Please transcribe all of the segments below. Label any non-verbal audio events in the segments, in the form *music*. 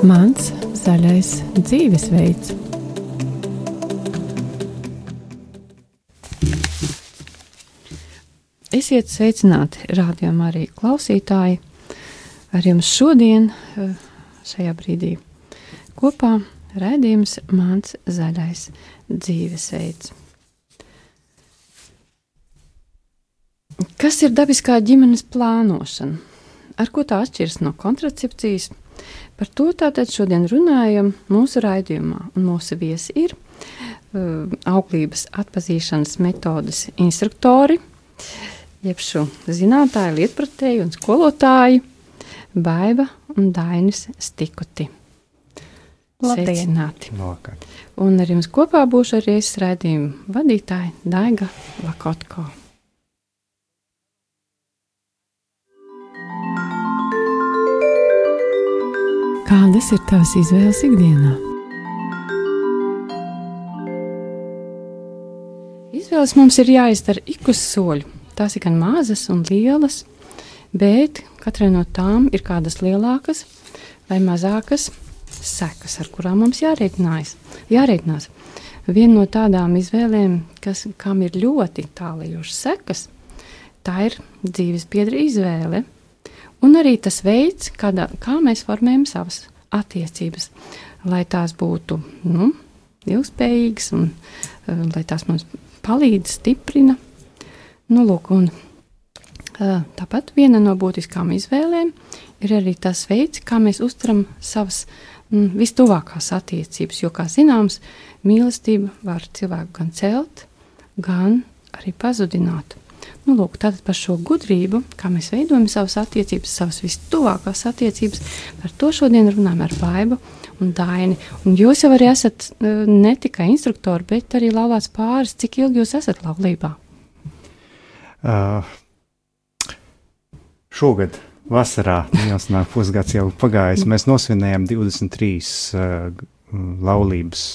Mans zaļais dzīvesveids. Esiet sveicināti, rādījumā arī klausītāji. Ar jums šodien, eh, šajā brīdī, kopā raidījums Mans zaļais dzīvesveids. Kas ir dabiskā ģimenes plānošana? Ar ko tā atšķiras no kontracepcijas? Par to tātad šodien runājam mūsu raidījumā, un mūsu viesi ir uh, auglības atpazīšanas metodas instruktori, jeb šo zinātāji, lietpratēji un skolotāji Baiva un Dainis Stikuti. Sveicināti! Un ar jums kopā būšu arī es raidījumu vadītāja Daiga Lakotko. Kādas ir tavas izvēles ikdienā? Izvēles mums ir jāizdara ik uz soļu. Tās ir gan mazas un lielas, bet katrai no tām ir kādas lielākas vai mazākas sekas, ar kurām mums jārēķinās. jārēķinās. Viena no tādām izvēlēm, kas, kam ir ļoti tālajošas sekas, tā ir dzīves biedra izvēle un arī tas veids, kādā, kā mēs formējam savas attiecības, lai tās būtu nu, ilgspējīgas un uh, lai tās mums palīdz, stiprina. Nu, lūk, un, uh, tāpat viena no būtiskām izvēlēm ir arī tas veids, kā mēs uztveram savas mm, vistuvākās attiecības, jo, kā zināms, mīlestība var cilvēku gan celt, gan arī pazudināt. Nu, lūk, tātad par šo gudrību, kā mēs veidojam savas attiecības, savas vistuvākās attiecības, par to šodien runājam ar Baibu un Daini. Un jūs jau arī esat e, ne tikai instruktori, bet arī laulāts pāris. Cik ilgi jūs esat laulībā? Uh, šogad vasarā, jau snāk pusgads jau pagājis, mēs nosvinējām 23 uh, laulības,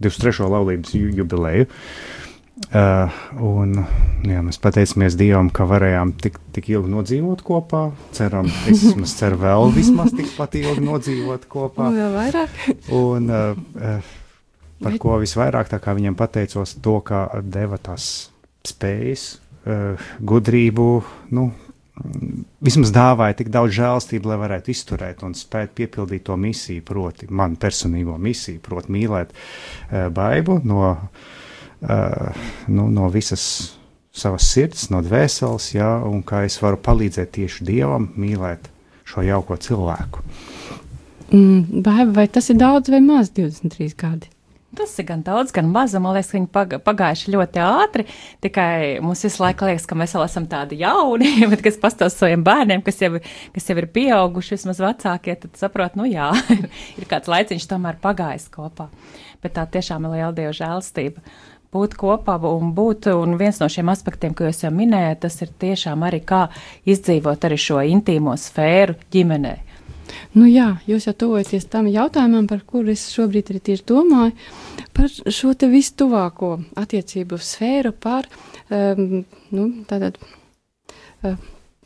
23. laulības jubileju. Uh, Uh, un, jā, mēs pateicamies Dievam, ka varējām tik, tik ilgi nodzīvot kopā. Ceram, es vismaz ceru vēl vismaz tikpat ilgi nodzīvot kopā. Nu, vēl vairāk. Un uh, uh, par Bet... ko visvairāk tā kā viņam pateicos, to, ka deva tās spējas, uh, gudrību, nu, vismaz dāvāja tik daudz žēlstību, lai varētu izturēt un spēt piepildīt to misiju, proti, manu personīgo misiju, proti, mīlēt uh, baidu no nu, no visas savas sirds, no dvēseles, jā, un kā es varu palīdzēt tieši Dievam mīlēt šo jauko cilvēku. Mm, vai, vai tas ir daudz vai maz 23 gadi? Tas ir gan daudz, gan maz. Man liekas, ka viņi pagājuši ļoti ātri. Tikai mums visu laiku liekas, ka mēs vēl esam tādi jauni, *laughs* bet, kas pastāv saviem bērniem, kas jau, kas jau ir pieauguši, vismaz vecākie, tad saprot, nu jā, *laughs* ir kāds laiciņš tomēr pagājis kopā. Bet tā tiešām ir liela dieva žēlstība. Uh, būt kopā un būt. Un viens no šiem aspektiem, ko jūs jau minējāt, tas ir tiešām arī kā izdzīvot arī šo intīmo sfēru ģimenē. Nu jā, jūs jau tuvojaties tam jautājumam, par kuru es šobrīd arī tieši domāju, par šo te vistuvāko attiecību sfēru, par um, nu, tātad. Uh,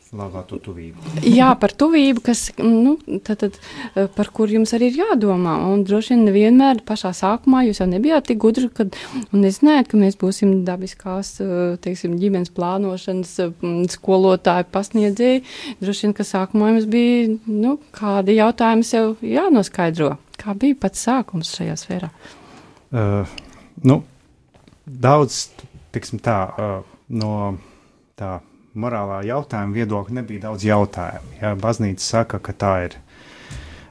Lāvāto tuvību. Jā, par tuvību, kas, nu, tad, tad, eh, par kur jums arī ir jādomā. Un droši vien nevienmēr pašā sākumā jūs jau nebijāt tik gudri, kad, nedomāju, ka mēs būsim dabiskās, eh, teiksim, ģimenes plānošanas mm, skolotāji, pasniedzēji. Droši vien, ka sākumā jums bija, nu, kādi jautājumi sev jānoskaidro. Kā bija pats sākums šajā sfērā? Uh, nu, daudz, tiksim tā, uh, no tā morālā jautājuma viedokļa nebija daudz jautājumu. Ja, baznīca saka, ka tā ir,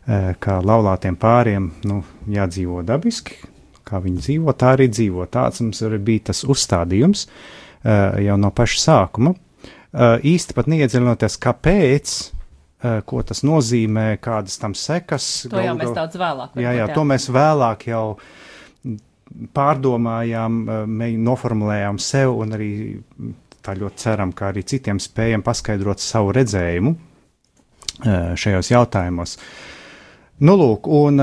e, ka laulātiem pāriem nu, jādzīvo dabiski, kā viņi dzīvo, tā arī dzīvo. Tāds mums arī bija tas uzstādījums e, jau no paša sākuma. E, īsti pat neiedziļinoties, kāpēc, ko tas nozīmē, kādas tam sekas. To gal, jau mēs daudz vēlāk. Jā, jā, jā, to mēs vēlāk jau pārdomājām, noformulējām sev un arī tā ļoti ceram, ka arī citiem spējam paskaidrot savu redzējumu šajos jautājumos. Nu, lūk, un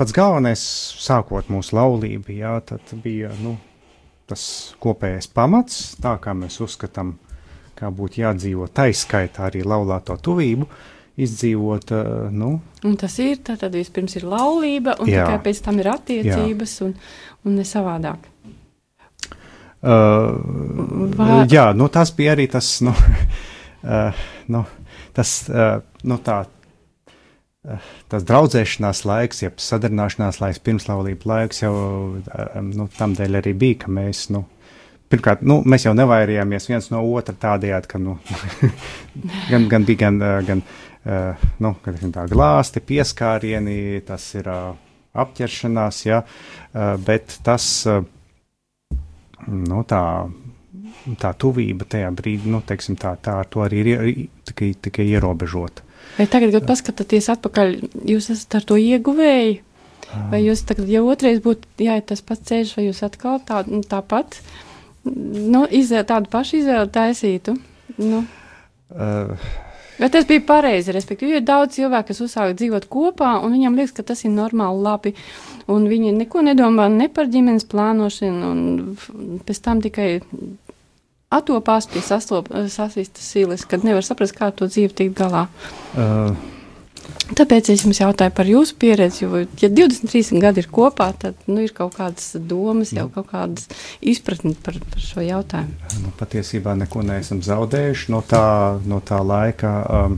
pats galvenais, sākot mūsu laulību, jā, tad bija nu, tas kopējais pamats, tā kā mēs uzskatām, kā būtu jādzīvo taiskaitā arī laulāto tuvību, izdzīvot. Uh, nu. Un tas ir, tad vispirms ir laulība, un jā. tikai pēc tam ir attiecības, jā. un, un ne savādāk. Uh, Vai... Jā, nu, tas bija arī tas, nu, *laughs* uh, nu, tas, uh, nu, tā, uh, tas draudzēšanās laiks, jeb sadarināšanās laiks, pirmslaulība laiks jau uh, nu, tam dēļ arī bija, ka mēs, nu, pirmkārt, nu, mēs jau nevairījāmies viens no otra tādējādi, ka, nu, *laughs* gan, gan bija gan, uh, gan, uh, nu, gan tā glāsti, pieskārieni, tas ir uh, apķeršanās, uh, bet tas. Nu, tā, tā tuvība tajā brīdī, nu, teiksim, tā, tā ar to arī ir tikai, tikai ierobežota. Vai tagad, kad paskatāties atpakaļ, jūs esat ar to ieguvēji? Vai jūs tagad, ja otrais būtu jāiet tas pats ceļš, vai jūs atkal tā, nu, tāpat, nu, izvēle, tādu pašu izvēli taisītu? Nu. Uh. Vai tas bija pareizi? Respektīvi, ir daudz cilvēku, kas uzsāk dzīvot kopā, un viņam liekas, ka tas ir normāli, labi un viņi neko nedomā ne par ģimenes plānošanu, un pēc tam tikai atopās pie sasīstas silas, kad nevar saprast, kā to dzīvi tikt galā. Uh. Tāpēc es jums jautāju par jūsu pieredzi, jo, ja 23 gadi ir kopā, tad nu, ir kaut kādas domas, jau nu. kaut kādas izpratni par, par šo jautājumu. Nu, patiesībā neko neesam zaudējuši no tā, no tā laika, um,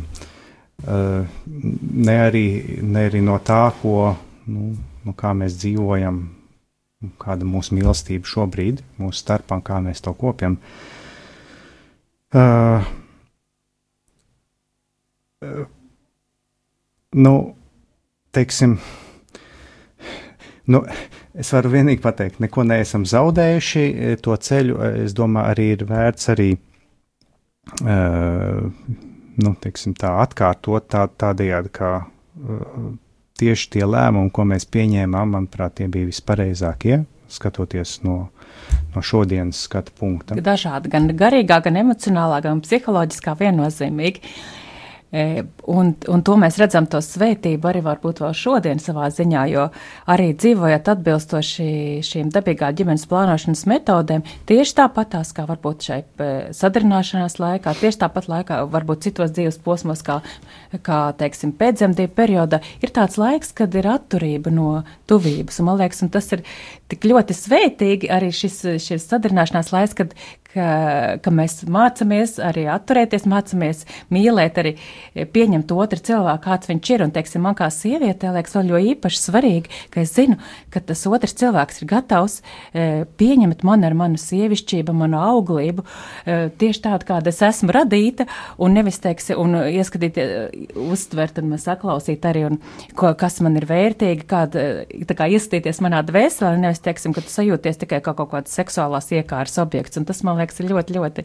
uh, ne, arī, ne arī no tā, ko nu, nu, kā mēs dzīvojam, kāda ir mūsu mīlestība šobrīd, mūsu starpā, kā mēs to kopjam. Uh, uh, nu, teiksim, nu, es varu vienīgi pateikt, neko neesam zaudējuši. To ceļu, es domāju, arī ir vērts arī. Uh, nu, teiksim, tā atkārtot tā, tādējādi, kā uh, tieši tie lēmumi, ko mēs pieņēmām, manuprāt, tie bija vispareizākie, skatoties no, no šodienas skatu punkta. Dažādi, gan garīgā, gan emocionālā, gan psiholoģiskā viennozīmīgi. Uh, E, un, un to mēs redzam, to svētību arī varbūt vēl šodien savā ziņā, jo arī dzīvojot atbilstoši šīm dabīgā ģimenes plānošanas metodēm, tieši tāpatās kā varbūt šai e, sadarināšanās laikā, tieši tāpat laikā, varbūt citos dzīves posmos, kā, kā teiksim, pēcdzemdību periodā, ir tāds laiks, kad ir atturība no tuvības. Un, man liekas, un tas ir tik ļoti svētīgi arī šis, šis sadarināšanās laiks, kad, ka, ka mēs mācāmies arī atturēties, mācāmies mīlēt, arī pieņemt otru cilvēku, kāds viņš ir. Un, teiksim, man kā sievietē liekas vēl jo īpaši svarīgi, ka es zinu, ka tas otrs cilvēks ir gatavs e, pieņemt mani ar manu sievišķību, manu auglību, e, tieši tādu, kāda es esmu radīta, un nevis, teiksim, un ieskatīt, e, uztvert un saklausīt arī, un ko, kas man ir vērtīgi, kāda, tā kā iesaistīties manā dvēselē, nevis, teiksim, ka tu sajūties tikai kā kaut kāds seksuālās iekāras objekts. Un tas man liekas, ir ļoti, ļoti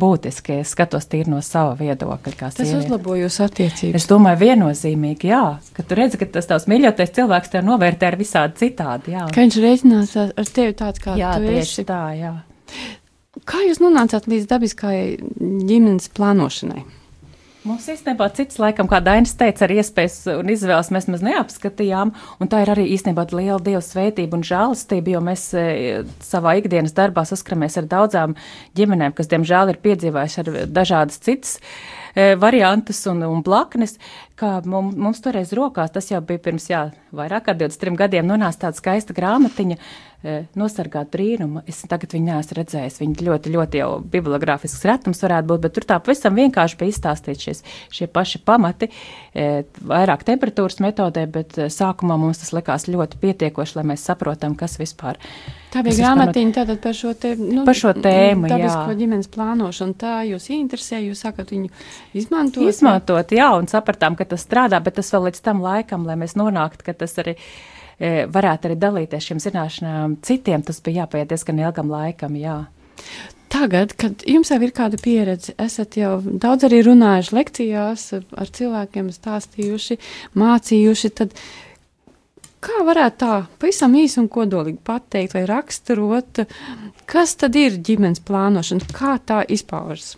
būtiski. Es skatos tīri no sava viedokļa. Tas sieviete. uzlabo jūsu attiecības. Es domāju, viennozīmīgi, jā, ka tu redzi, ka tas tavs mīļotais cilvēks tev novērtē ar visādi citādi. Jā. Ka viņš reiķinās ar, ar tevi tāds, kā jā, tu esi. Tā, jā. Kā jūs nonācāt līdz dabiskai ģimenes plānošanai? Mums īstenībā cits, laikam, kā Dainis teica, ar iespējas un izvēles mēs maz neapskatījām, un tā ir arī īstenībā liela Dieva svētība un žēlastība, jo mēs e, savā ikdienas darbā saskaramies ar daudzām ģimenēm, kas, diemžēl, ir piedzīvējuši ar dažādas citas variantus un, un blaknes, kā mums, mums toreiz rokās, tas jau bija pirms, jā, vairāk kā 23 gadiem, nonāca tāda skaista grāmatiņa, E, nosargāt brīnumu. Es tagad viņu neesmu redzējis. Viņa ļoti, ļoti jau bibliogrāfisks retums varētu būt, bet tur tā pavisam vienkārši bija izstāstīts šis, šie paši pamati, e, vairāk temperatūras metodē, bet e, sākumā mums tas likās ļoti pietiekoši, lai mēs saprotam, kas vispār. Tā bija grāmatiņa tātad par šo, te, nu, par šo tēmu, jā. ģimenes plānošanu. Tā jūs interesē, jūs sakat viņu izmantot? Izmantot, jā, un sapratām, ka tas strādā, bet tas vēl līdz tam laikam, lai mēs nonāktu, ka tas arī. E, varētu arī dalīties šīm zināšanām citiem, tas bija jāpaiet diezgan ilgam laikam. Jā. Tagad, kad jums jau ir kāda pieredze, esat jau daudz arī runājuši lekcijās, ar cilvēkiem stāstījuši, mācījuši, tad kā varētu tā pavisam īsi un kodolīgi pateikt vai raksturot, kas tad ir ģimenes plānošana, kā tā izpaužas?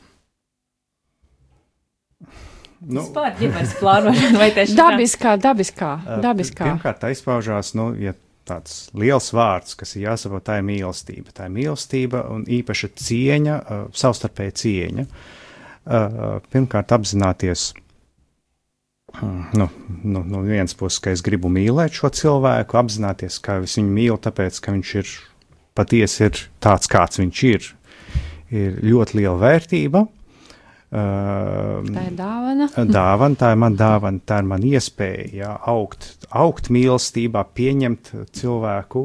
Nu, Vispār ģimenes plānošana vai tieši dabiskā, dabiskā, dabiskā. Pirmkārt, tā izpaužās, nu, ja tāds liels vārds, kas ir jāsaprot, tā ir mīlestība. Tā ir mīlestība un īpaša cieņa, savstarpēja cieņa. Pirmkārt, apzināties nu, nu, no vienas puses, ka es gribu mīlēt šo cilvēku, apzināties, ka es viņu mīlu, tāpēc, ka viņš ir patiesi ir tāds, kāds viņš ir. Ir ļoti liela vērtība. Uh, tā ir dāvana. *laughs* Dāvana, tā ir man dāvana, tā ir man iespēja jā, augt, augt mīlestībā, pieņemt cilvēku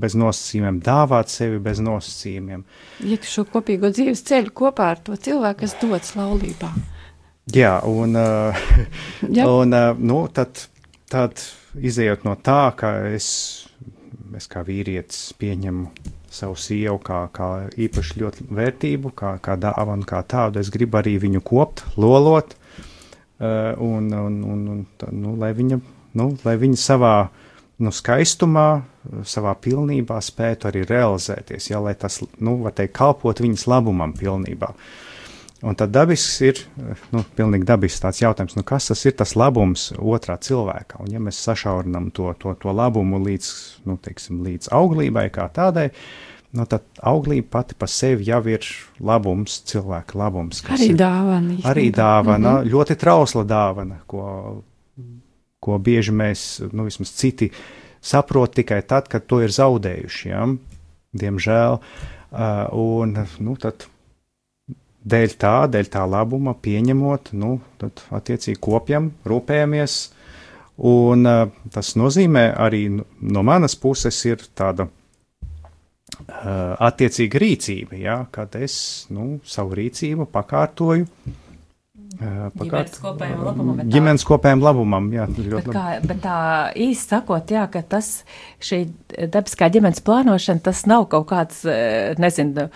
bez nosacījumiem, dāvāt sevi bez nosacījumiem. Iet šo kopīgo dzīves ceļu kopā ar to cilvēku, kas dodas laulībā. Jā, un, uh, *laughs* Jā. un uh, nu, tad, tad izējot no tā, ka es, es kā vīrietis pieņemu savu sievu kā, kā īpaši ļoti vērtību, kā, kā dāvanu, kā tādu, es gribu arī viņu kopt, lolot, uh, un, un, un, un tā, nu, lai, viņa, nu, lai viņa savā nu, skaistumā, savā pilnībā spētu arī realizēties, ja, lai tas, nu, var teikt, kalpot viņas labumam pilnībā. Uh, Un tad dabisks ir, nu, pilnīgi dabisks tāds jautājums, nu, kas tas ir tas labums otrā cilvēkā. Un ja mēs sašaurinām to, to, to labumu līdz, nu, teiksim, līdz auglībai kā tādai, nu, tad auglība pati par sevi jau ir labums, cilvēka labums. Arī ir, dāvana. Arī dāvana, mm -hmm. ļoti trausla dāvana, ko, ko bieži mēs, nu, vismaz citi saprot tikai tad, kad to ir zaudējuši, ja? diemžēl. Uh, un, nu, tad dēļ tā, dēļ tā labuma pieņemot, nu, tad attiecīgi kopjam, rūpējamies. Un uh, tas nozīmē arī no manas puses ir tāda uh, attiecīga rīcība, ja, kad es nu, savu rīcību pakārtoju Ģimenes kopējiem labumam. Ģimenes kopējiem labumam, jā. Bet, kā, bet tā īsti sakot, jā, ka tas, šī dabiskā ģimenes plānošana, tas nav kaut kāds, nezinu,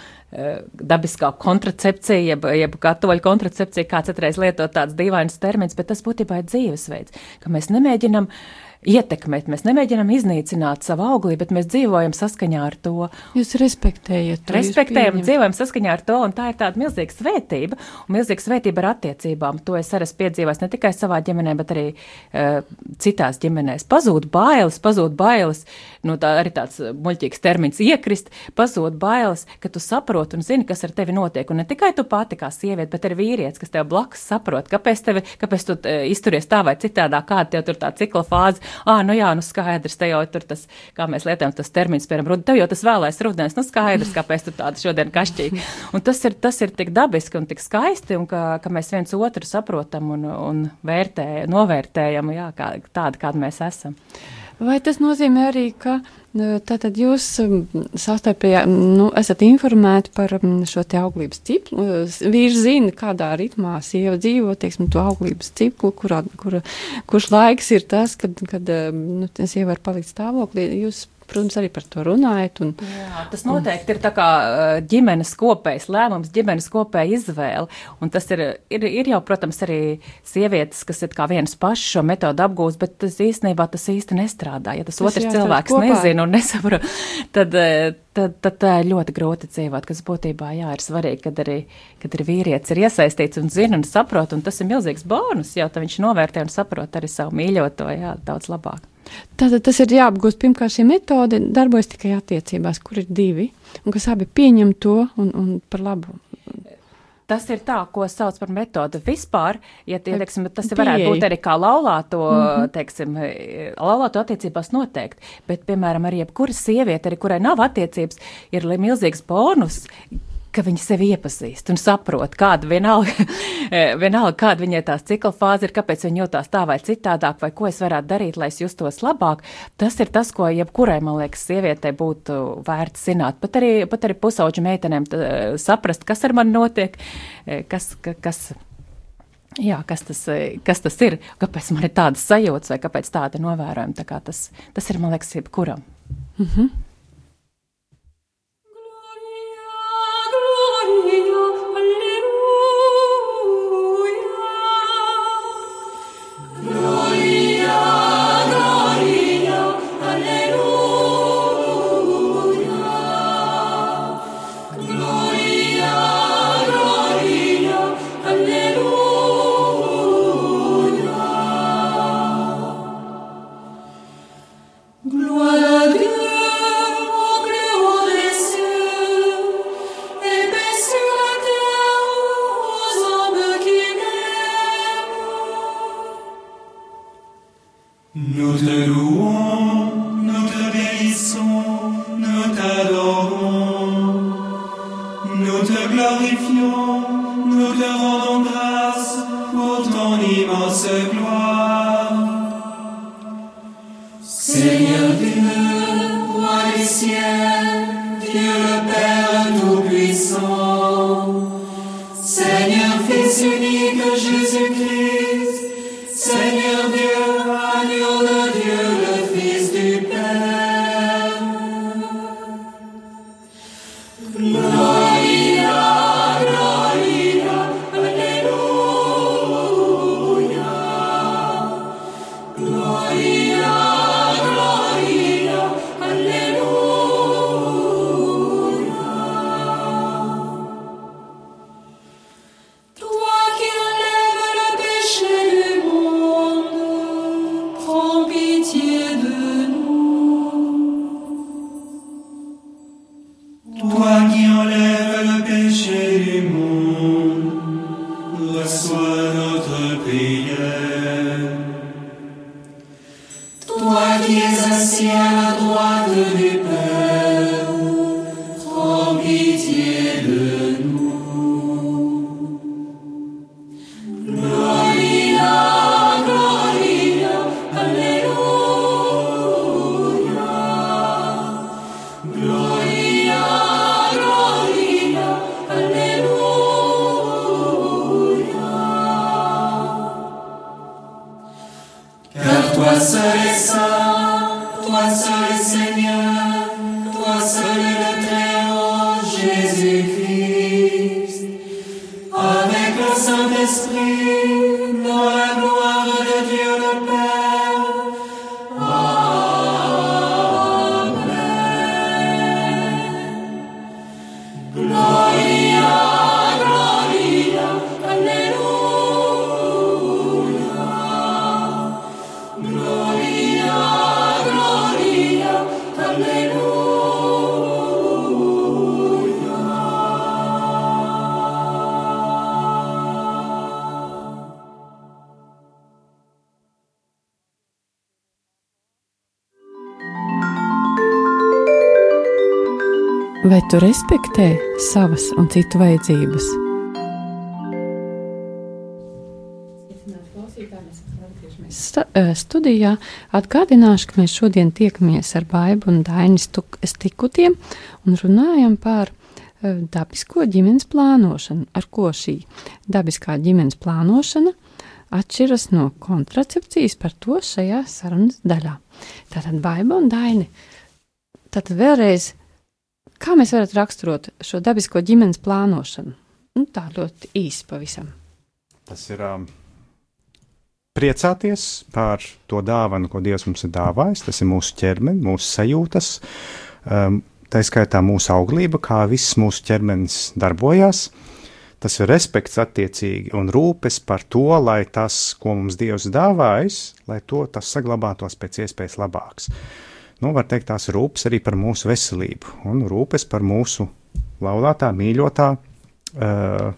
dabiskā kontracepcija, jeb, jeb katoļu kontracepcija, kāds atreiz lietot tāds dīvains termins, bet tas būtībā ir dzīvesveids, ka mēs nemēģinam uh, ietekmēt. Mēs nemēģinām iznīcināt savu auglību, bet mēs dzīvojam saskaņā ar to. Jūs respektējat to. Respektējam, dzīvojam saskaņā ar to, un tā ir tāda milzīga svētība, un milzīga svētība ar attiecībām. To es arī esmu piedzīvojis ne tikai savā ģimenē, bet arī uh, citās ģimenēs. Pazūd bailes, pazūd bailes, no tā arī tāds muļķīgs termins iekrist, pazūd bailes, ka tu saproti un zini, kas ar tevi notiek. Un ne tikai tu pati kā sieviete, bet arī vīrietis, kas tev blakus saprot, kāpēc, tevi, kāpēc tu uh, izturies tā vai citādā, kāda tev tur tā cikla fāze ah, nu jā, nu skaidrs, te jau tur tas, kā mēs lietojam tas termins, piemēram, rudi, tev jau tas vēlais rudens, nu skaidrs, kāpēc tu tādu šodien kašķī. Un tas ir, tas ir tik dabiski un tik skaisti, un ka, ka mēs viens otru saprotam un, un vērtējam, novērtējam, jā, kā, tādi, kādi mēs esam. Vai tas nozīmē arī, ka tātad jūs sastarpējā nu, esat informēti par šo te auglības ciklu? Vīrs zina, kādā ritmā sieva dzīvo, teiksim, to auglības ciklu, kurā, kura, kurš laiks ir tas, kad, kad nu, sieva var palikt stāvoklī. Jūs protams, arī par to runājat. Un, Jā, tas noteikti un, ir tā kā ģimenes kopējs lēmums, ģimenes kopēja izvēle. Un tas ir, ir, ir jau, protams, arī sievietes, kas ir kā vienas pašas šo metodu apgūst, bet tas īstenībā tas īsti nestrādā. Ja tas, tas otrs cilvēks kopā. nezina un nesaprot, *laughs* tad, tad, tad tā ir ļoti grūti dzīvot, kas būtībā jā, ir svarīgi, kad arī, kad arī vīrietis ir iesaistīts un zina un saprot, un tas ir milzīgs bonus, jo viņš novērtē un saprot arī savu mīļoto jā, daudz labāk. Tātad tas ir jāapgūst. Pirmkārt, šī metode darbojas tikai attiecībās, kur ir divi, un kas abi pieņem to un, un par labu. Tas ir tā, ko sauc par metodi vispār. Ja, ja teiksim, tas Pieeja. varētu būt arī kā laulāto, mm -hmm. teiksim, laulāto attiecībās noteikti. Bet, piemēram, arī jebkura sieviete, arī kurai nav attiecības, ir milzīgs bonus, ka viņi sevi iepazīst un saprot, kāda vienalga, *laughs* vienalga kāda viņai tās cikla fāze ir, kāpēc viņa jūtās tā vai citādāk, vai ko es varētu darīt, lai es justos labāk. Tas ir tas, ko jebkurai, man liekas, sievietei būtu vērts zināt. Pat arī, pat arī pusauģu meitenēm tā, saprast, kas ar mani notiek, e, kas, kas, Jā, kas tas, kas tas ir? Kāpēc man ir tādas sajūtas, vai kāpēc tāda novērojama? Tā tas, tas ir, man liekas, jebkuram. Mm -hmm. Vai tu respektē savas un citu vajadzības? Sta, eh, studijā atgādināšu, ka mēs šodien tiekamies ar Baibu un Daini Stuk- Stikutiem un runājam par eh, dabisko ģimenes plānošanu, ar ko šī dabiskā ģimenes plānošana atšķiras no kontracepcijas par to šajā sarunas daļā. Tātad Baiba un Daini. Tātad vēlreiz, kā mēs varētu raksturot šo dabisko ģimenes plānošanu? Nu, tā ļoti īsi pavisam. Tas ir um, priecāties par to dāvanu, ko Dievs mums ir dāvājis. Tas ir mūsu ķermenis, mūsu sajūtas, um, tā skaitā mūsu auglība, kā viss mūsu ķermenis darbojas. Tas ir respekts attiecīgi un rūpes par to, lai tas, ko mums Dievs dāvājis, lai to tas saglabātos pēc iespējas labāks. Nu, var teikt, tās rūpes arī par mūsu veselību. Un rūpes par mūsu laulātā, mīļotā, uh,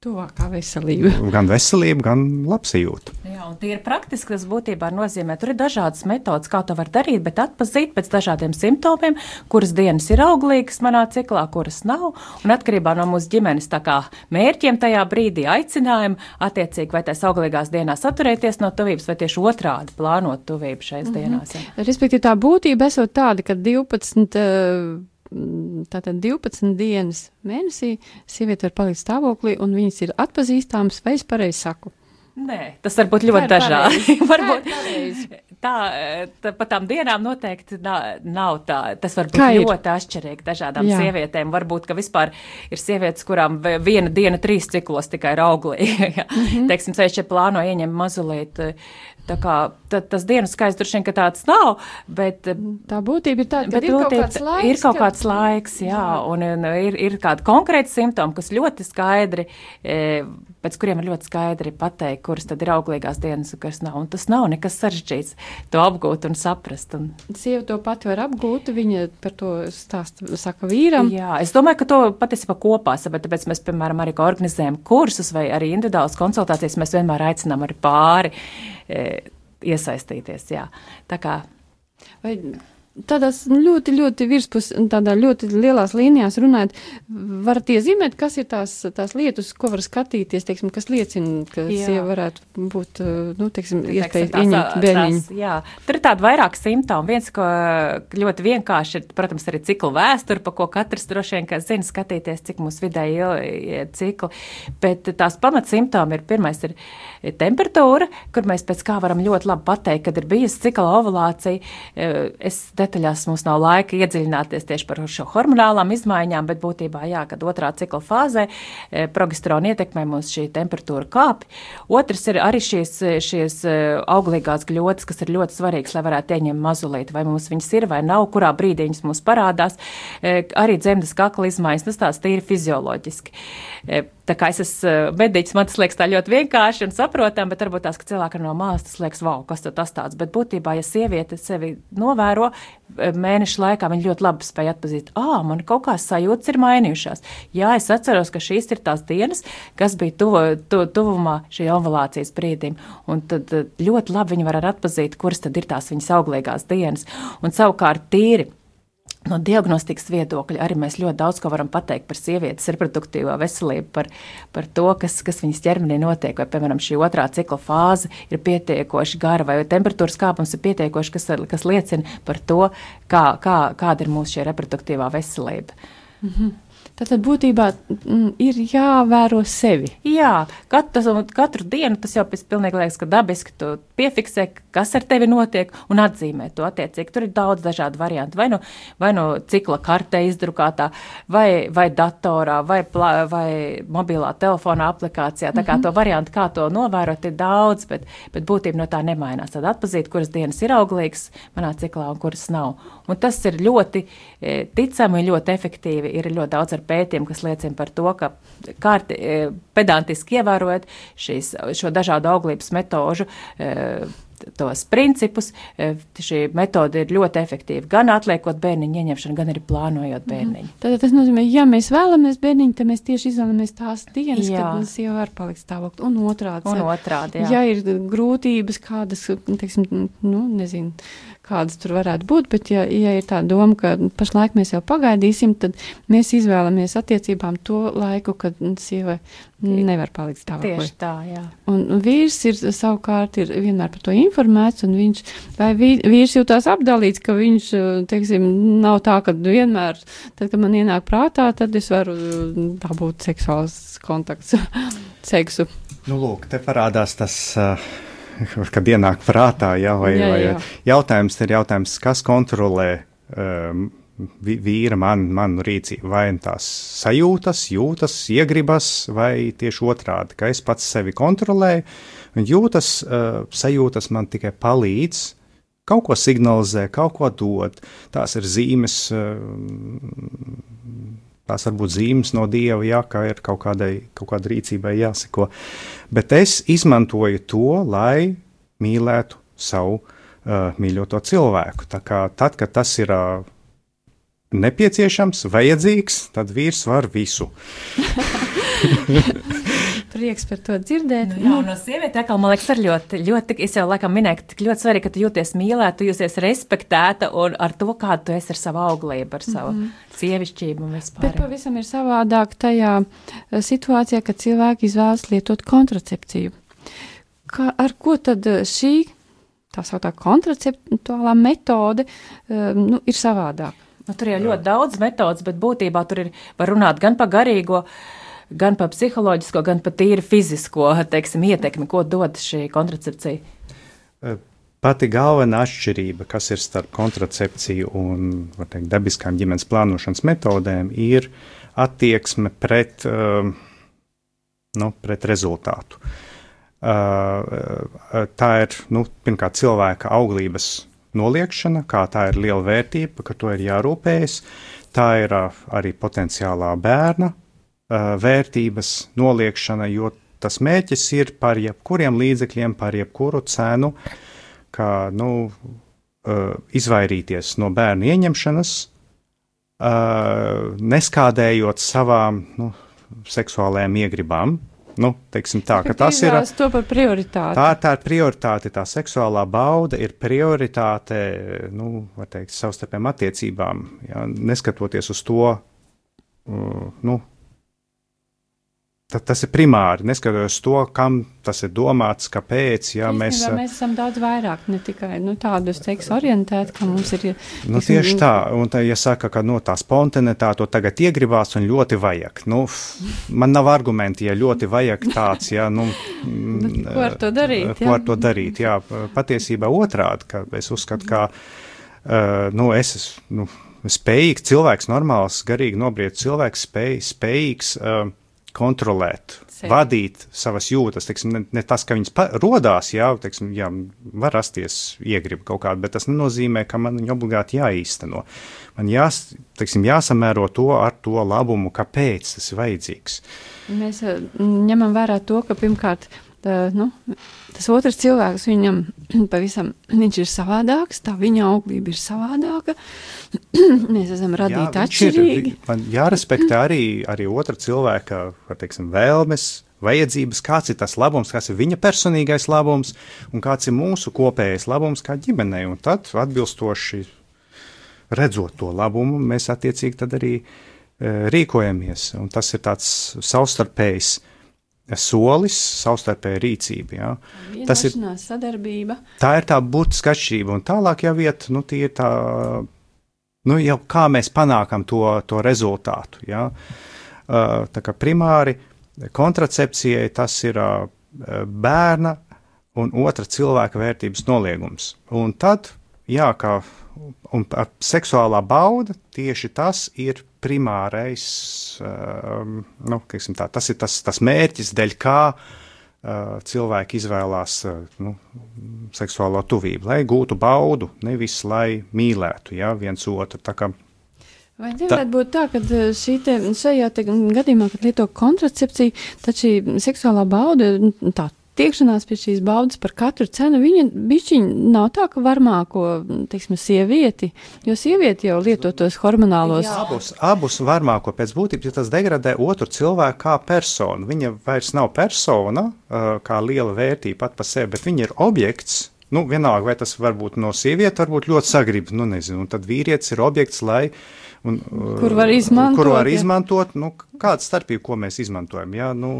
Tuvākā veselība. *laughs* gan veselību, gan labsajūtu. Jā, un tie ir praktiski, tas būtībā nozīmē, tur ir dažādas metodas, kā to var darīt, bet atpazīt pēc dažādiem simptomiem, kuras dienas ir auglīgas manā ciklā, kuras nav, un atkarībā no mūsu ģimenes kā mērķiem tajā brīdī aicinājumu, attiecīgi vai tās auglīgās dienās atturēties no tuvības, vai tieši otrādi plānot tuvību šais mm -hmm. dienās. Jā. Respektīvi, tā būtība esot tāda, ka 12. eh, Tātad 12 dienas mēnesī sieviete var palikt stāvoklī, un viņas ir atpazīstamas, vai es pareizi saku? Nē, tas var būt ļoti dažādi. *laughs* Varbūt Tā tā, pa tām dienām noteikti nav, nav tā. Tas var būt ļoti atšķirīgi dažādām Jā. Sievietēm. Varbūt, ka vispār ir sievietes, kurām viena diena trīs ciklos tikai ir auglīga. *laughs* Mm. -hmm. Teiksim, sevišķi plāno ieņemt mazulīt. Tā kā ta, tas dienu skaits droši vien, ka tāds nav, bet Tā būtība ir tāda, ka Bet ir kaut kāds laiks. ir kaut kāds laiks, jā, un, un ir, ir kādi konkrēti simptomi, kas ļoti skaidri, e, pēc kuriem ir ļoti skaidri pateikt, kuras tad ir auglīgās dienas un kas nav. Un tas nav nekas sarežģīts to apgūt un saprast. Un, Sieva to pati var apgūt, viņa par to stāsta, saka vīram. jā, es domāju, ka to patiesībā kopā saprot, tāpēc mēs, piemēram, arī organizējam kursus vai arī individuālas konsultācijas, mēs vienmēr aicinām arī pāri. Iesaistīties. Jā. Tā kā Vai tādās ļoti, ļoti virspus, tādā ļoti lielās līnijās runājot, varat iezīmēt, kas ir tās, tās lietas, ko var skatīties, teiksim, kas liecina, ka Jā. sieva varētu būt, nu, teiksim, iespēja ieņemt bērniņu. Jā, tur ir tādi vairāk simptomi. Viens, ko ļoti vienkārši ir, protams, arī ciklu vēsture, pa ko katrs droši vien, kas zina, skatīties, cik mums vidēji ir cikli. Bet tās pamatsimptomi ir, pirmais ir temperatūra, kur mēs pēc kā varam ļoti labi pateikt, kad ir bijusi cikla ovulācija. Es detaļās mums nav laika iedziļināties tieši par šo hormonālām izmaiņām, bet būtībā, jā, kad otrā cikla fāzē eh, progesterona ietekmē mums šī temperatūra kāpj. Otrs ir arī šīs, šīs eh, auglīgās gļotas, kas ir ļoti svarīgas, lai varētu ieņemt mazulīti, vai mums viņas ir vai nav, kurā brīdī viņas mums parādās. Eh, Arī dzemdas kakla izmaiņas, tas tās tīri fizioloģiski. Eh, Tā kā es esmu mediķis, man tas liekas tā ļoti vienkārši un saprotam, bet varbūt tās, ka cilvēkam no malas tas liekas, wow, kas tas tāds. Bet būtībā, ja sieviete sevi novēro eh, mēnešu laikā, viņa ļoti labi spēja atpazīt, ah, man kaut kā sajūtas ir mainījušās. Jā, es atceros, ka šīs ir tās dienas, kas bija tuvo, tu, tuvumā šī ovulācijas brīdim. Un tad eh, ļoti labi viņi var atpazīt, kuras tad ir tās viņas auglīgās dienas. Un savukārt tīri. No diagnostikas viedokļa arī mēs ļoti daudz ko varam pateikt par sievietes reproduktīvo veselību, par, par to, kas, kas viņas ķermenī notiek. Vai, piemēram, šī otrā cikla fāze ir pietiekoši gara, vai temperatūras kāpums ir pietiekoši, kas, kas liecina par to, kā, kā, kāda ir mūsu reproduktīvā veselība. Tātad būtībā mm, ir jāvēro sevi. Jā, katru, katru dienu tas jau pēc pilnīgi liekas, ka dabiski tu piefiksē, kas ar tevi notiek un atzīmē to attiecīgi. Tur ir daudz dažādu variantu. Vai nu, vai nu cikla kartē izdrukātā, vai, vai datorā, vai, plā, vai mobilā telefona aplikācijā. Tā kā to variantu, kā to novērot, ir daudz, bet, bet būtība no tā nemainās. Tad atpazīt, kuras dienas ir auglīgas manā ciklā un kuras nav. Un tas ir ļoti e, ticami ļoti efektīvi. Ir ļoti daudz ar pētījumiem, kas liecina par to, ka kārti, e, pedantiski ievērojot šīs, šo dažādu auglības metožu. E, tos principus. E, Šī metode ir ļoti efektīva gan atliekot bērniņu ieņemšanu, gan arī plānojot bērniņu. Tātad tas nozīmē, ja mēs vēlamies bērniņu, tad mēs tieši izvēlamies tās dienas, Jā. kad sieva var palikt stāvoklī. Un otrādi. Un otrādi, jā. ja ir grūtības, kādas, teiksim, nu, nezinu, kādas tur varētu būt, bet ja, ja ir tā doma, ka pašlaik mēs jau pagaidīsim, tad mēs izvēlamies attiecībām to laiku, kad sieva nevar palikt stāvoklī. Tieši tā, jā. Un vīrs ir savukārt ir vienmēr par to informēts, un viņš, vai vī- vīrs jūtās apdalīts, ka viņš, teiksim, nav tā, ka vienmēr, tad, kad man ienāk prātā, tad es varu dabūt seksuāls kontakts, *laughs* seksu. Nu, lūk, te parādās tas, uh, *laughs* kad ienāk prātā, jā, vai, Jā, vai jā. jautājums ir jautājums, kas kontrolē um, vīra man, manu rīcību, vai tās sajūtas, jūtas, iegribas, vai tieši otrādi, ka es pats sevi kontrolēju, un jūtas, uh, sajūtas man tikai palīdz, kaut ko signalizē, kaut ko dod. Tās ir zīmes, uh, tās var būt zīmes no dieva, jā, ka ir kaut kādai, kaut kādai rīcībai jāseko. Bet es izmantoju to, lai mīlētu savu uh, mīļoto cilvēku. Tā kā tad, kad tas ir uh, nepieciešams, vajadzīgs, tad vīrs var visu. *laughs* Prieks par to dzirdēt. Nu, jā, un no sieviete, atkal, man liekas, arī ļoti, ļoti, es jau laikam minēju, ka tik ļoti svarīgi, ka tu jūties mīlēta, tu jūties respektēta un ar to, kāda tu esi ar savu auglību, ar savu mm -hmm. sievišķību un Bet vispār. pavisam ir savādāk tajā eh, situācijā, kad cilvēki izvēlas lietot kontracepciju. Kā, ar ko tad eh, šī tā sauktā kontraceptuālā metode um, nu, ir savādāk? Nu, tur ir ļoti daudz metodas, bet būtībā tur ir, var runāt gan par garīgo, gan par psiholoģisko, gan par tīri fizisko teiksim, ietekmi, ko dod šī kontracepcija. Pati galvenā atšķirība, kas ir starp kontracepciju un teikt, dabiskām ģimenes plānošanas metodēm, ir attieksme pret, um, nu, pret rezultātu. Uh, tā ir nu, pirmkārt cilvēka auglības noliekšana, kā tā ir liela vērtība, ka to ir jārūpējas. Tā ir arī potenciālā bērna vērtības noliekšana, jo tas mērķis ir par jebkuriem līdzekļiem, par jebkuru cenu, kā nu, izvairīties no bērnu ieņemšanas, neskādējot savām nu, seksuālajām iegribām. Nu, teiksim tā, ka tas ir. to par prioritāti. Tā, tā ir prioritāte, tā seksuālā bauda ir prioritāte, nu, var teikt, savstarpējām attiecībām, ja, neskatoties uz to, nu, Tad tas ir primāri, neskatoties to, kam tas ir domāts, kāpēc. Jā, mēs, mēs esam daudz vairāk, ne tikai nu, tādu seksu orientēti, ka mums ir. Nu, tieši tā, un tā, ja saka, ka no nu, tā spontanitāte to tagad iegribās un ļoti vajag. Nu, man nav argumenti, ja ļoti vajag tāds, jā, nu. *laughs* ko ar to darīt? Ko ar to darīt, jā, patiesībā otrādi, ka es uzskatu, ka, uh, nu, es esmu, nu, spējīgs cilvēks, normāls, garīgi nobriet cilvēks, spēj, spējīgs. Uh, kontrolēt, Sevi. vadīt savas jūtas. Teiksim, ne, ne tas, ka viņas radās, teiksim, jā, var rasties iegrib kaut kāda, bet tas nenozīmē, ka man viņa obligāti jāīsteno. Man jās, teiksim, jāsamēro to ar to labumu, kāpēc tas ir vajadzīgs. Mēs eh, ņemam vērā to, ka pirmkārt tā, nu, tas otrs cilvēks viņam *clears throat* pavisam, viņš ir savādāks, tā viņa auglība ir savādāka. *clears throat* Mēs esam radīti Jā, atšķirīgi. Ir, man jārespektē arī, arī otra cilvēka, teiksim, vēlmes, vajadzības, kāds ir tas labums, kas ir viņa personīgais labums un kāds ir mūsu kopējais labums kā ģimenei. Un tad, atbilstoši redzot to labumu, mēs attiecīgi tad arī e, rīkojamies. Un tas ir tāds savstarpējs solis, savstarpēja rīcība. Ja. Tas ir sadarbība. Tā ir tā būtiska atšķirība, un tālāk jau iet, nu, tie ir tā, nu, jau kā mēs panākam to, to rezultātu. Ja. Tā kā primāri kontracepcijai tas ir bērna un otra cilvēka vērtības noliegums. Un tad, jā, kā un seksuālā bauda, tieši tas ir primārais, uh, nu, tā, tas ir tas, tas mērķis, dēļ kā uh, cilvēki izvēlās uh, nu, seksuālo tuvību, lai gūtu baudu, nevis lai mīlētu ja, viens otru. Vai nevarētu būt tā, ka šī te, šajā te gadījumā, kad lieto kontracepciju, tad šī seksuālā bauda, tā tiekšanās pie šīs baudas par katru cenu, viņa bišķiņ nav tā, ka varmāko, teiksim, sievieti, jo sievieti jau lieto tos hormonālos. Jā. Abus, abus varmāko pēc būtības, jo tas degradē otru cilvēku kā personu. Viņa vairs nav persona, kā liela vērtība pat pa sevi, bet viņa ir objekts, nu, vienalga, vai tas varbūt no sieviete, varbūt ļoti sagrib, nu, nezinu, un tad vīrietis ir objekts, lai Un, kur var izmantot? Kur var izmantot, nu, kāda starpība, ko mēs izmantojam. Jā, nu,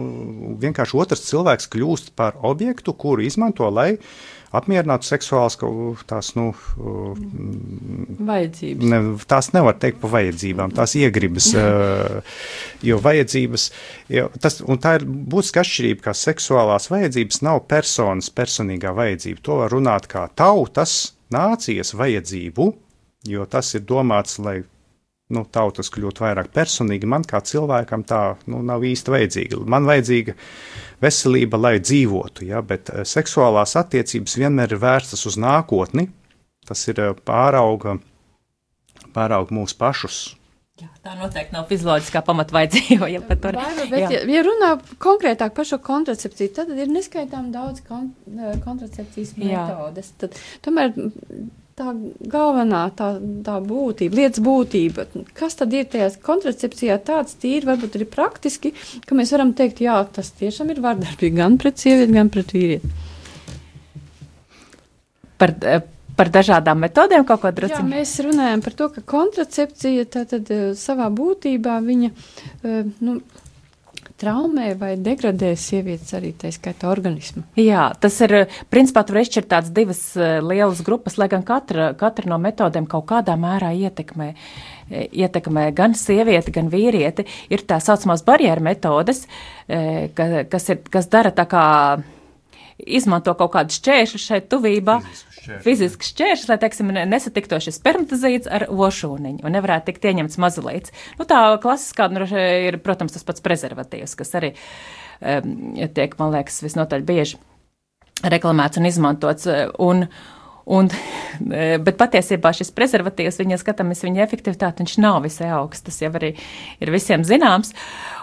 vienkārši otrs cilvēks kļūst par objektu, kuru izmanto, lai apmierinātu seksuālas tās, nu, vajadzības. Ne, tās nevar teikt par vajadzībām, tās iegribas, *laughs* jo vajadzības, jo tas, un tā ir būtiska atšķirība, ka seksuālās vajadzības nav personas personīgā vajadzība. To var runāt kā tautas, nācijas vajadzību, jo tas ir domāts, lai nu, tautas kļūt vairāk personīgi. Man kā cilvēkam tā nu, nav īsti vajadzīga. Man vajadzīga veselība, lai dzīvotu, ja, bet eh, seksuālās attiecības vienmēr ir vērstas uz nākotni. Tas ir eh, pārauga, pārauga mūsu pašus. Jā, tā noteikti nav fizioloģiskā pamatvajadzība. Ja, tur, Baiba, bet, ja, ja runā konkrētāk par šo kontracepciju, tad ir neskaitām daudz kon, eh, kontracepcijas metodes. Tad, tomēr tā galvenā tā, tā būtība, lietas būtība. Kas tad ir tajā kontracepcijā tāds tīri, varbūt arī praktiski, ka mēs varam teikt, jā, tas tiešām ir vardarbīgi gan pret sievieti, gan pret vīrieti. Par, eh, par dažādām metodēm kaut ko drusku. Mēs runājam par to, ka kontracepcija tātad eh, savā būtībā viņa, eh, nu, traumē vai degradē sievietes arī tā skaita organismu. Jā, tas ir, principā, tur izšķirt tādas divas uh, lielas grupas, lai gan katra, katra no metodēm kaut kādā mērā ietekmē, e, ietekmē gan sievieti, gan vīrieti. Ir tā saucamās barjeru metodes, e, ka, kas, ir, kas dara tā kā izmanto kaut kādu šķēršļu šeit tuvībā. Fizisku šķēršļi. Fizisks šķēršļs, lai, teiksim, nesatikto šis spermatozīts ar ošūniņu un nevarētu tikt ieņemts mazulīts. Nu, tā klasiskā nu, ir, protams, tas pats prezervatīvs, kas arī um, tiek, man liekas, visnotaļ bieži reklamēts un izmantots. Un, Un, bet patiesībā šis prezervatīvs, viņa skatāmies, viņa efektivitāte, viņš nav visai augsts. Tas jau arī ir visiem zināms.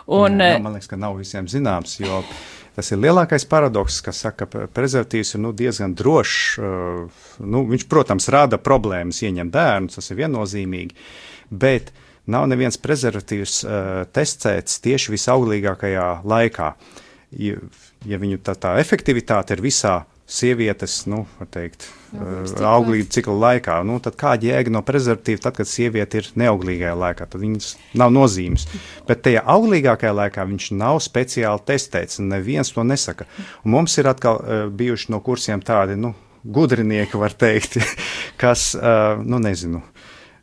Un, jā, jā, man liekas, ka nav visiem zināms, jo Tas ir lielākais paradoks, kas saka, ka prezervatīvs ir nu, diezgan drošs. Uh, nu, viņš, protams, rada problēmas ieņemt bērnus, tas ir viennozīmīgi, bet nav neviens prezervatīvs uh, testēts tieši visauglīgākajā laikā. ja, ja viņu tā, tā efektivitāte ir visā sievietes, nu, teikt, uh, auglīga cikla laikā, nu, tad kāda jēga no prezervatīva, tad, kad sieviete ir neauglīgajā laikā, tad viņas nav nozīmes. Bet tajā auglīgākajā laikā viņš nav speciāli testēts, un neviens to nesaka. Un mums ir atkal uh, bijuši no kursiem tādi, nu, gudrinieki, var teikt, *laughs* kas, uh, nu, nezinu,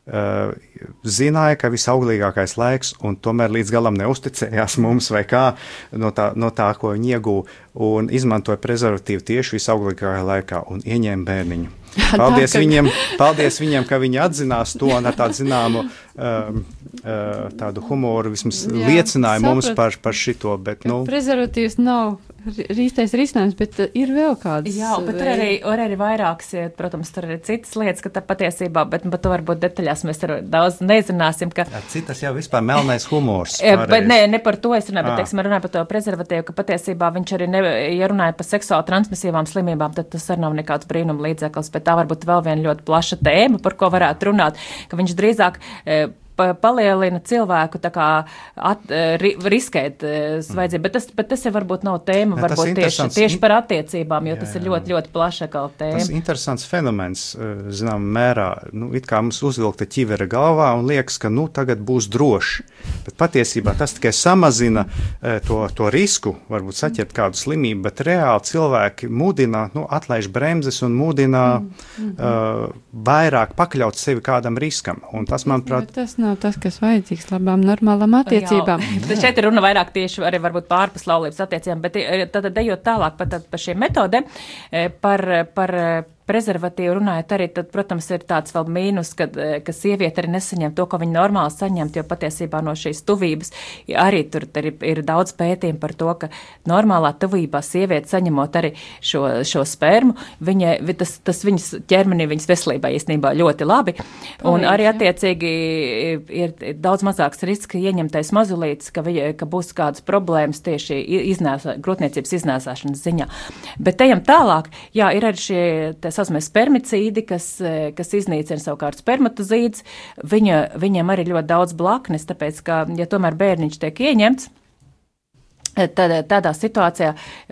zināja, ka visauglīgākais laiks, un tomēr līdz galam neusticējās *laughs* mums vai kā no tā, no tā ko viņi iegūta, un izmantoja prezervatīvu tieši visauglīgākajā laikā un ieņēma bērniņu. *laughs* Paldies, tā, ka... viņiem, paldies viņiem, ka viņi atzinās to un ar tādu zināmu um, uh, tādu humoru vismaz Jā, liecināja saprat, mums par, par šito. Bet, nu, prezervatīvs nav īstais risinājums, bet uh, ir vēl kādas. Jā, bet tur arī, arī vairākas, protams, tur ir citas lietas, ka tā patiesībā, bet par to varbūt detaļās mēs daudz nezināsim. Ka... Jā, citas jau vispār melnais humors. Bet ne, ne par to es runāju, bet, teiksim, runāju par to prezervatīvu, ka patiesībā viņš arī, ne, ja runāja par seksuāli transmisīvām slimībām, tad tas arī nav nekāds brīnuma līdzeklis, bet tā varbūt vēl viena ļoti plaša tēma, par ko varētu runāt, ka viņš drīzāk. E, palielina cilvēku kā, at, e, ri, riskēt e, vajadzību. Bet tas, bet tas jau varbūt nav tēma, ja, varbūt tieši, tieši par attiecībām, jo jā, tas ir ļoti, ļoti plaša kā tēma. Tas interesants fenomens, e, zinām, mērā. Nu, it kā mums uzvilkta ķivera galvā un liekas, ka nu tagad būs droši. Bet patiesībā tas tikai samazina to, to risku, varbūt saķert kādu slimību, bet reāli cilvēki mudina, nu, atlaiž bremzes un mudina mm uh, vairāk pakļaut sevi kādam riskam. Un tas, manuprāt, bet tas nav tas, kas vajadzīgs labām, normālām attiecībām. *laughs* Jā. Šeit ir runa vairāk tieši arī varbūt pārpus laulības attiecībām, bet eh, tad ejot tālāk par, par šiem metodēm, eh, par, par prezervatīvu runājot, arī, tad, protams, ir tāds vēl mīnus, ka, eh, ka sieviete arī nesaņem to, ko viņa normāli saņemt, jo patiesībā no šīs tuvības arī tur ir, ir daudz pētījumu par to, ka normālā tuvībā sieviete saņemot arī šo, šo spermu, viņa, tas, tas viņas ķermenī, viņas veselībā īstenībā ļoti labi, un Palīdz, arī attiecīgi ir, daudz mazāks risks, ka ieņemtais mazulītis, ka, viņa, ka būs kādas problēmas tieši iznēsā, grotniecības iznēsāšanas ziņā. Bet ejam tālāk, jā, ir arī šie saucamie spermicīdi, kas, e, kas iznīcina savukārt spermatozīdus, viņa, viņiem arī ļoti daudz blaknes, tāpēc, ka, ja tomēr bērniņš tiek ieņemts, e, Tad, tādā situācijā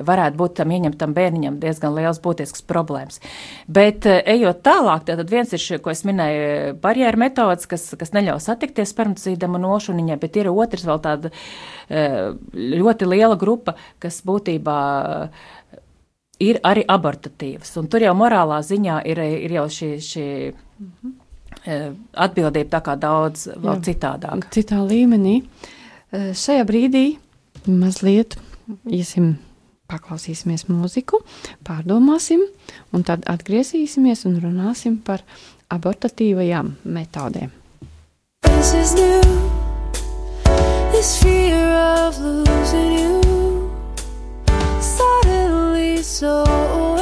varētu būt tam ieņemtam bērniņam diezgan liels būtisks problēmas. Bet, e, ejot tālāk, tad viens ir šie, ko es minēju, barjeru metodas, kas, kas neļauj satikties spermatozīdam un ošuniņai, bet ir otrs vēl tāda ļoti liela grupa, kas būtībā ir arī abortatīvas. Un tur jau morālā ziņā ir, ir jau šī, šī mhm. atbildība tā kā daudz vēl Jā, citādāk. Citā līmenī. E, šajā brīdī mazliet iesim. Paklausīsimies mūziku, pārdomāsim, un tad atgriezīsimies un runāsim par abortatīvajām metodēm. This is new, this fear of losing you. So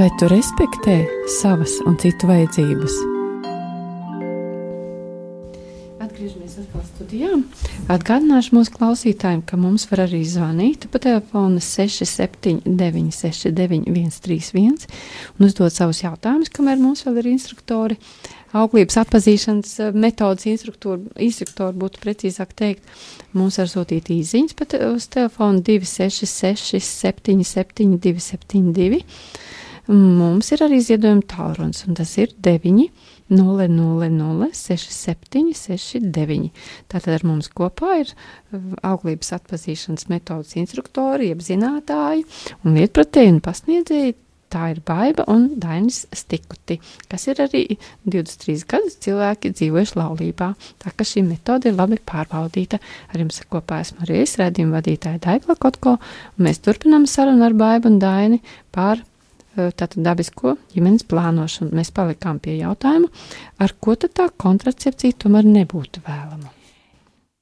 Vai tu respektē savas un citu vajadzības? Atgriežamies atkal studijā. Atgādināšu mūsu klausītājiem, ka mums var arī zvanīt pa telefonu 679, 691, 131 un uzdot savus jautājumus, kamēr mums vēl ir instruktori. Auglības atpazīšanas eh, metodas instruktori, instruktori būtu precīzāk teikt, mums var sūtīt īsiņas pat uz telefonu 266, 77, 272. Mums ir arī ziedojuma tālrunis, un tas ir 9, 0, 0, 0, 6, 7, 6, 9. Tātad ar mums kopā ir auglības atpazīšanas metodas instruktori, jeb zinātāji un lietpratēji un pasniedzēji. Tā ir Baiva un Dainis Stikuti, kas ir arī 23 gadus cilvēki dzīvojuši laulībā. Tā ka šī metode ir labi pārbaudīta. Ar jums kopā esmu arī es, redzījuma vadītāja Daigla Kotko, un mēs turpinām sarunu ar Baivu un Daini par tātad dabisko ģimenes plānošanu. Mēs palikām pie jautājuma, ar ko tad tā kontracepcija tomēr nebūtu vēlama.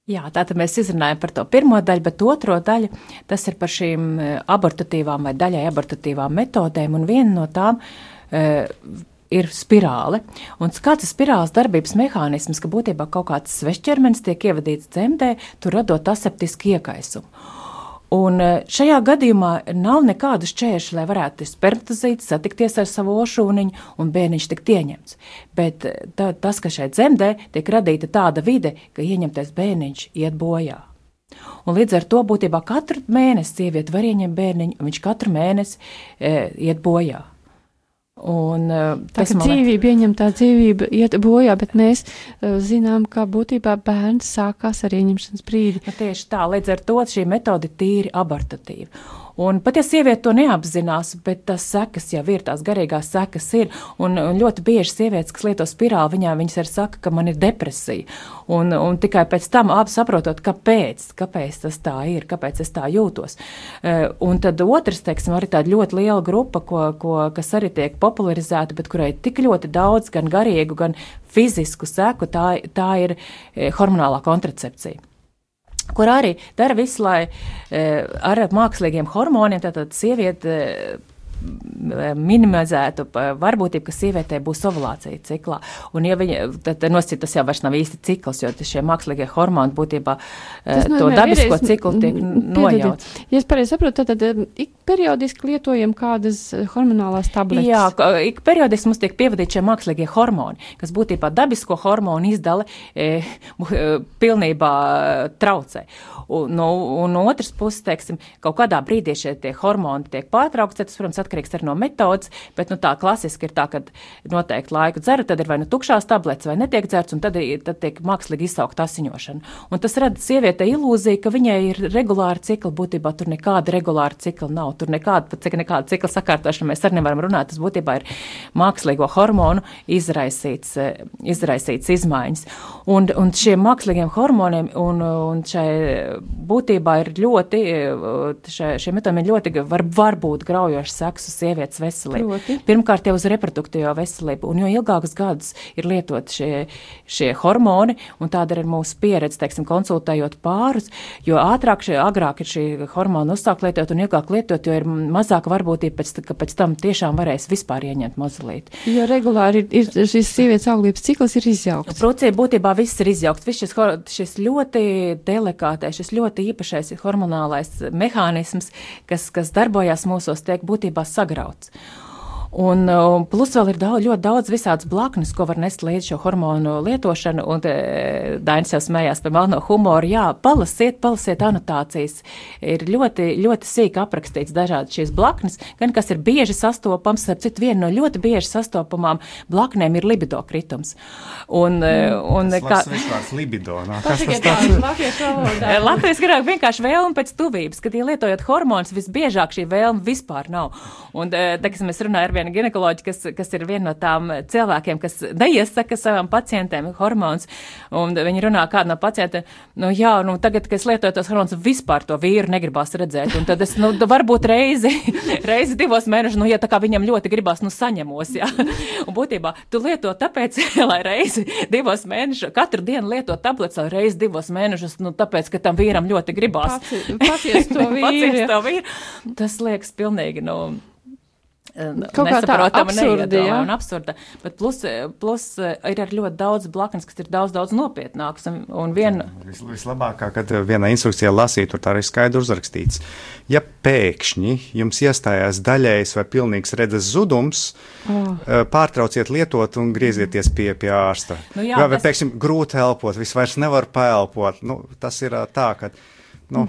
Jā, tātad mēs izrunājam par to pirmo daļu, bet otro daļu tas ir par šīm abortatīvām vai daļai abortatīvām metodēm, un viena no tām uh, ir spirāle. Un kāds ir spirāles darbības mehānisms, ka būtībā kaut kāds svešķermenis tiek ievadīts dzemdē, tur radot aseptisku iekaisumu. Un e, šajā gadījumā nav nekādu šķēršļu, lai varētu spermatozīts satikties ar savu ošūniņu un bērniņš tikt ieņemts. Bet e, tā, tas, ka šeit zemdē tiek radīta tāda vide, ka ieņemtais bērniņš iet bojā. Un līdz ar to būtībā katru mēnesi sieviete var ieņemt bērniņu, un viņš katru mēnesi e, iet bojā. Un, uh, tas ir dzīvība, ieņemtā dzīvība iet bojā, bet mēs uh, zinām, ka būtībā bērns sākās ar ieņemšanas brīdi. Nu, tieši tā, līdz ar to šī metode tīri abortatīva. Un pat ja sieviete to neapzinās, bet tas sekas jau ir, tās garīgās sekas ir. Un, un ļoti bieži sievietes, kas lieto spirāli, viņām viņas arī saka, ka man ir depresija. Un, un tikai pēc tam abi saprotot, kāpēc, kāpēc tas tā ir, kāpēc es tā jūtos. Uh, un tad otrs, teiksim, arī tāda ļoti liela grupa, ko, ko, kas arī tiek popularizēta, bet kurai ir tik ļoti daudz gan garīgu, gan fizisku seku, tā, tā ir eh, hormonālā kontracepcija kur arī dara visu, lai e, ar mākslīgiem hormoniem, tātad sieviete minimizētu varbūtību, ka sievietē būs ovulācija ciklā. Un, ja viņa, tad nosacīt, tas jau vairs nav īsti cikls, jo šie mākslīgie hormoni būtībā tas to dabisko ciklu tiek nojauts. Ja es pareizi saprotu, tad, tad ik periodiski lietojam kādas hormonālās tabletes. Jā, ik periodiski mums tiek pievadīti šie mākslīgie hormoni, kas būtībā dabisko hormonu izdali e, *laughs* pilnībā traucē. Un, no, un no otras puses, teiksim, kaut kādā brīdī šie hormoni tiek pārtraukti, tas, protams, atkarīgs arī no metodas, bet nu, tā klasiski ir tā, ka noteikti laiku dzeru, tad ir vai nu tukšās tabletes, vai netiek dzerts, un tad, tad tiek mākslīgi izsaukt asiņošana. Un tas rada sievietei ilūziju, ka viņai ir regulāra cikla, būtībā tur nekāda regulāra cikla nav, tur nekāda, pat cik nekāda cikla sakārtošana mēs arī nevaram runāt, tas būtībā ir mākslīgo hormonu izraisīts, izraisīts izmaiņas. Un, un šiem mākslīgiem hormoniem un, un šai būtībā ir ļoti, šie, šie metodi ļoti var, var būt graujoši seks uz sievietes veselību. Proti. Pirmkārt jau uz reproduktīvo veselību, un jo ilgākus gadus ir lietot šie, šie hormoni, un tāda ir mūsu pieredze, teiksim, konsultējot pārus, jo ātrāk, šie, agrāk ir šī hormona uzsākt lietot un ilgāk lietot, jo ir mazāka varbūtība pēc, ka pēc tam tiešām varēs vispār ieņemt mazulīti. Jo regulāri ir, ir šis sievietes auglības cikls ir izjaukts. Proti, būtībā viss ir izjaukts, viss šis, šis ļoti delikātais, šis šis ļoti īpašais hormonālais mehānisms, kas, kas darbojas mūsos, tiek būtībā sagrauts. Un, un plus vēl ir daudz, ļoti daudz visādas blaknes, ko var nest līdz šo hormonu lietošanu. Un Dainis jau smējās par melno humoru. Jā, palasiet, palasiet anotācijas. Ir ļoti, ļoti sīk aprakstīts dažādi šīs blaknes, gan kas ir bieži sastopams, ar citu vienu no ļoti bieži sastopamām blaknēm ir libido kritums. Un, mm, un kā... Tas libido, nā, kas tas tāds? Latvijas garāk vienkārši vēlme pēc tuvības, kad, ja lietojot hormonus, visbiežāk šī vēlme vispār nav. Un, teiksim, es runāju ar viena ginekoloģa, kas, kas ir viena no tām cilvēkiem, kas neiesaka savam pacientiem hormonus. Un viņi runā kādu no pacientiem, nu jā, nu tagad, kad es lietoju tos hormonus, vispār to vīru negribās redzēt. Un tad es, nu, varbūt reizi, *laughs* reizi divos mēnešus, nu, ja tā kā viņam ļoti gribās, nu, saņemos, jā. *laughs* Un būtībā tu lieto tāpēc, *laughs* lai reizi divos mēnešus, katru dienu lieto tabletes, lai reizi divos mēnešus, nu, tāpēc, ka tam vīram ļoti gribās. Pacies to vīru. to vīru. Tas liekas pilnīgi, nu, Kaut kā tā nesaprotama, absurdi, jā. un absurda. Bet plus, plus eh, ir arī ļoti daudz blaknes, kas ir daudz, daudz nopietnāks. Un, un vien, Vis, vislabākā, kad vienā instrukcijā lasīt, tur tā arī skaidri uzrakstīts. Ja pēkšņi jums iestājās daļējs vai pilnīgs redzes zudums, oh. pārtrauciet lietot un griezieties pie, pie ārsta. Nu jā, vai, vai, tas- pēkšņi, grūti elpot, viss vairs nevar paelpot. Nu, tas ir tā, ka. Nu,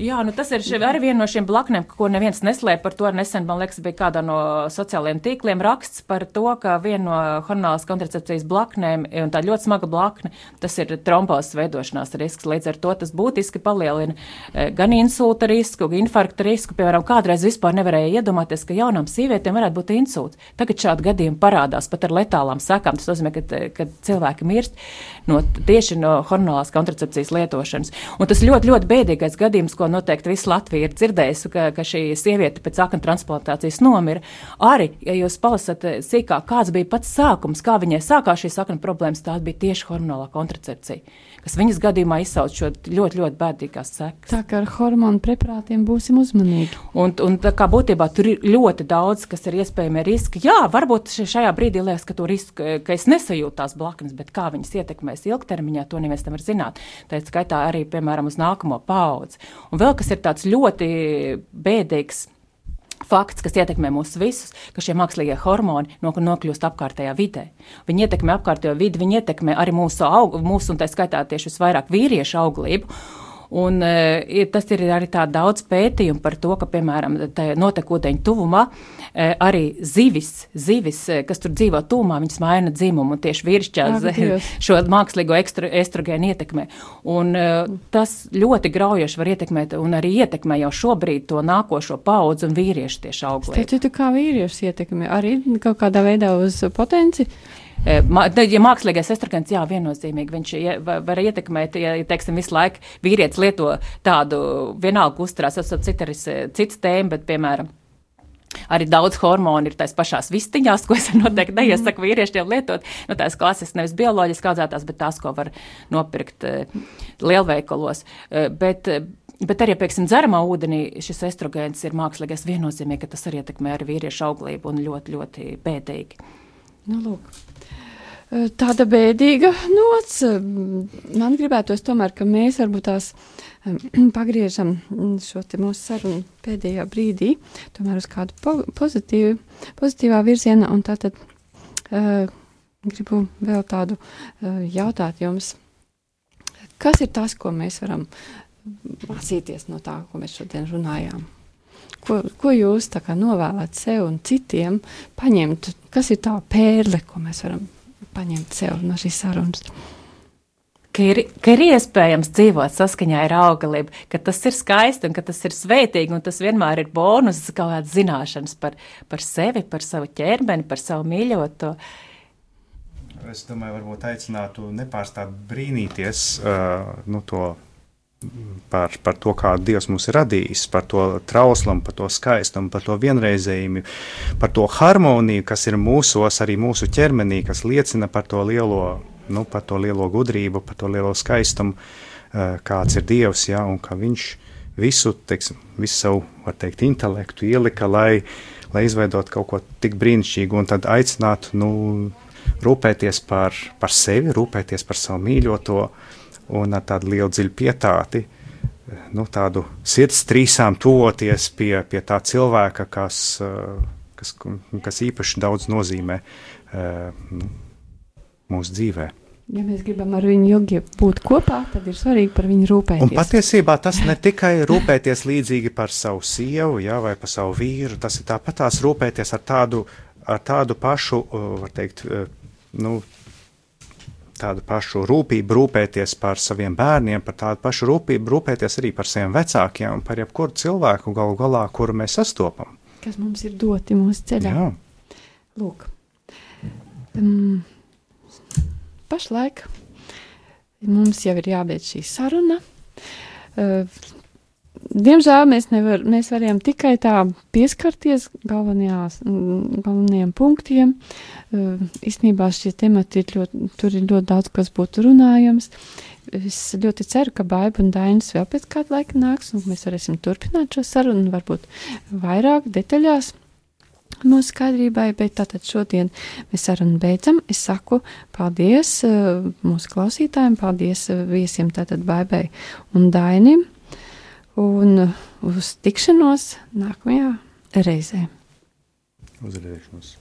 Jā, nu tas ir še- arī viena no šiem blaknēm, ko neviens neslēp par to. Nesen, man liekas, bija kādā no sociālajiem tīkliem raksts par to, ka viena no hormonālas kontracepcijas blaknēm, un tā ļoti smaga blakne, tas ir trombozes veidošanās risks. Līdz ar to tas būtiski palielina eh, gan insulta risku, gan infarkta risku. Piemēram, kādreiz vispār nevarēja iedomāties, ka jaunām sīvietēm varētu būt insults. Tagad šādi gadījumi parādās pat ar letālām sekām. Tas nozīmē, ka, ka cilvēki mirst no, tieši no hormonālās kontracepcijas lietošanas. Un tas ļoti, ļoti bēdīgais gadījums, ko noteikti visi Latvija ir dzirdējusi, ka, ka šī sieviete pēc akna transplantācijas nomira. Arī, ja jūs palasat eh, sīkāk, kāds bija pats sākums, kā viņai sākās šīs akna problēmas, tā bija tieši hormonālā kontracepcija, kas viņas gadījumā izsauc šo ļoti, ļoti bēdīgās sekas. Tā kā ar hormonu preparātiem būsim uzmanīgi. Un, un tā kā būtībā tur ir ļoti daudz, kas ir iespējami riski. Jā, varbūt šajā brīdī liekas, ka, to risku, ka es nesajūtu tās blaknes, bet kā viņas ietekmēs ilgtermiņā, to neviens nevar zināt. Tā ir skaitā arī, piemēram, uz nākamo paudzi. Un vēl kas ir tāds ļoti bēdīgs. Fakts, kas ietekmē mūs visus, ka šie mākslīgie hormoni no, nokļūst apkārtējā vidē. Viņi ietekmē apkārtējo vidi, viņi ietekmē arī mūsu, aug, mūsu un tā skaitā tieši visvairāk vīriešu auglību. Un, uh, tas ir arī daudz pētījumu par to, ka, piemēram, notekūdeņu tuvumā arī zivis, zivis, eh, kas tur dzīvo tuvumā, viņas maina dzimumu tieši vīrišķās Dievs. *laughs* šo mākslīgo ekstro, estrogēnu ietekmē. Un, uh, tas ļoti graujoši var ietekmēt un arī ietekmē jau šobrīd to nākošo paudzi un vīriešu tieši auglību. Tad tu kā vīrietis ietekmē arī kaut kādā veidā uz potenci. Eh, mā- Ja mākslīgais estrogēns, jā, viennozīmīgi viņš ja, va- var ietekmēt, ja, teiksim, visu laiku vīrietis lieto tādu vienalga uzturās, tas ir cits tēma, bet, piemēram, Arī daudz hormonu ir tās pašās vistiņās, ko es *laughs* noteikti neiesaku vīriešiem lietot. Nu, tās klases nevis bioloģiski audzētās, bet tās, ko var nopirkt eh, lielveikalos. Eh, bet, eh, bet arī, piemēram, dzeramā ūdenī šis estrogēns ir mākslīgais viennozīmīgi, ka tas arī ietekmē arī vīriešu auglību un ļoti, ļoti bēdīgi. Nu, lūk. Eh, Tāda bēdīga nots. eh, Man gribētos tomēr, ka mēs varbūt tās eh, *clears throat* pagriežam mm, šo mūsu sarunu pēdējā brīdī, tomēr uz kādu po pozitīvu, pozitīvā virzienā. Un tātad uh, gribu vēl tādu uh, jautāt jums, kas ir tas, ko mēs varam mācīties no tā, ko mēs šodien runājām? Ko, ko jūs novēlat sev un citiem paņemt? Kas ir tā pērle, ko mēs varam paņemt sev no šīs sarunas? Ka ir, ka ir iespējams dzīvot saskaņā ar augalību, ka tas ir skaisti un ka tas ir svētīgi, un tas vienmēr ir bonus, kaut kādas zināšanas par, par sevi, par savu ķermeni, par savu mīļoto. Es domāju, varbūt aicinātu nepārstāt brīnīties uh, nu, to, par, par to, kā Dievs mūs ir radījis, par to trauslumu, par to skaistumu, par to vienreizējumu, par to harmoniju, kas ir mūsos, arī mūsu ķermenī, kas liecina par to lielo, nu, par to lielo gudrību, par to lielo skaistumu, uh, kāds ir Dievs, ja, un ka Viņš visu, teiksim, visu savu, var teikt, intelektu ielika, lai, lai izveidotu kaut ko tik brīnišķīgu, un tad aicinātu, nu, rūpēties par, par sevi, rūpēties par savu mīļoto un ar tādu lielu dziļu pietāti, nu, tādu sirds trīsām tuvoties pie, pie tā cilvēka, kas, eh, kas, kas īpaši daudz nozīmē eh, nu, mūsu dzīvē. Ja mēs gribam ar viņu ilgi būt kopā, tad ir svarīgi par viņu rūpēties. Un patiesībā tas ne tikai rūpēties līdzīgi par savu sievu jā, vai par savu vīru, tas ir tāpat tās rūpēties ar tādu, ar tādu pašu, uh, var teikt, nu, tādu pašu rūpību rūpēties par saviem bērniem, par tādu pašu rūpību rūpēties arī par saviem vecākiem un par jebkuru cilvēku galu galā, kuru mēs sastopam. Kas mums ir doti mūsu ceļā? Jā. Lūk. Um, pašlaik mums jau ir jābeidz šī saruna. Uh, Diemžēl mēs, nevar, mēs varējām tikai tā pieskarties mm, galvenajiem punktiem. Uh, Īstenībā šie temati ir ļoti, tur ir ļoti daudz, kas būtu runājams. Es ļoti ceru, ka Baiba un Dainis vēl pēc kāda laika nāks, un mēs varēsim turpināt šo sarunu, varbūt vairāk detaļās mūsu skaidrībai, bet tātad šodien mēs sarunu beidzam. Es saku paldies uh, mūsu klausītājiem, paldies uh, viesiem tātad Baibai un Dainim, un uh, uz tikšanos nākamajā reizē. Uz redzēšanos!